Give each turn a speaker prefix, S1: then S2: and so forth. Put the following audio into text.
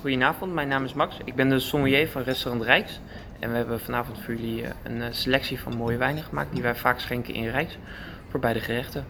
S1: Goedenavond, mijn naam is Max. Ik ben de sommelier van restaurant Rijks. En we hebben vanavond voor jullie eh, een eh, selectie van mooie wijnen gemaakt die wij vaak schenken in Rijks voor beide gerechten.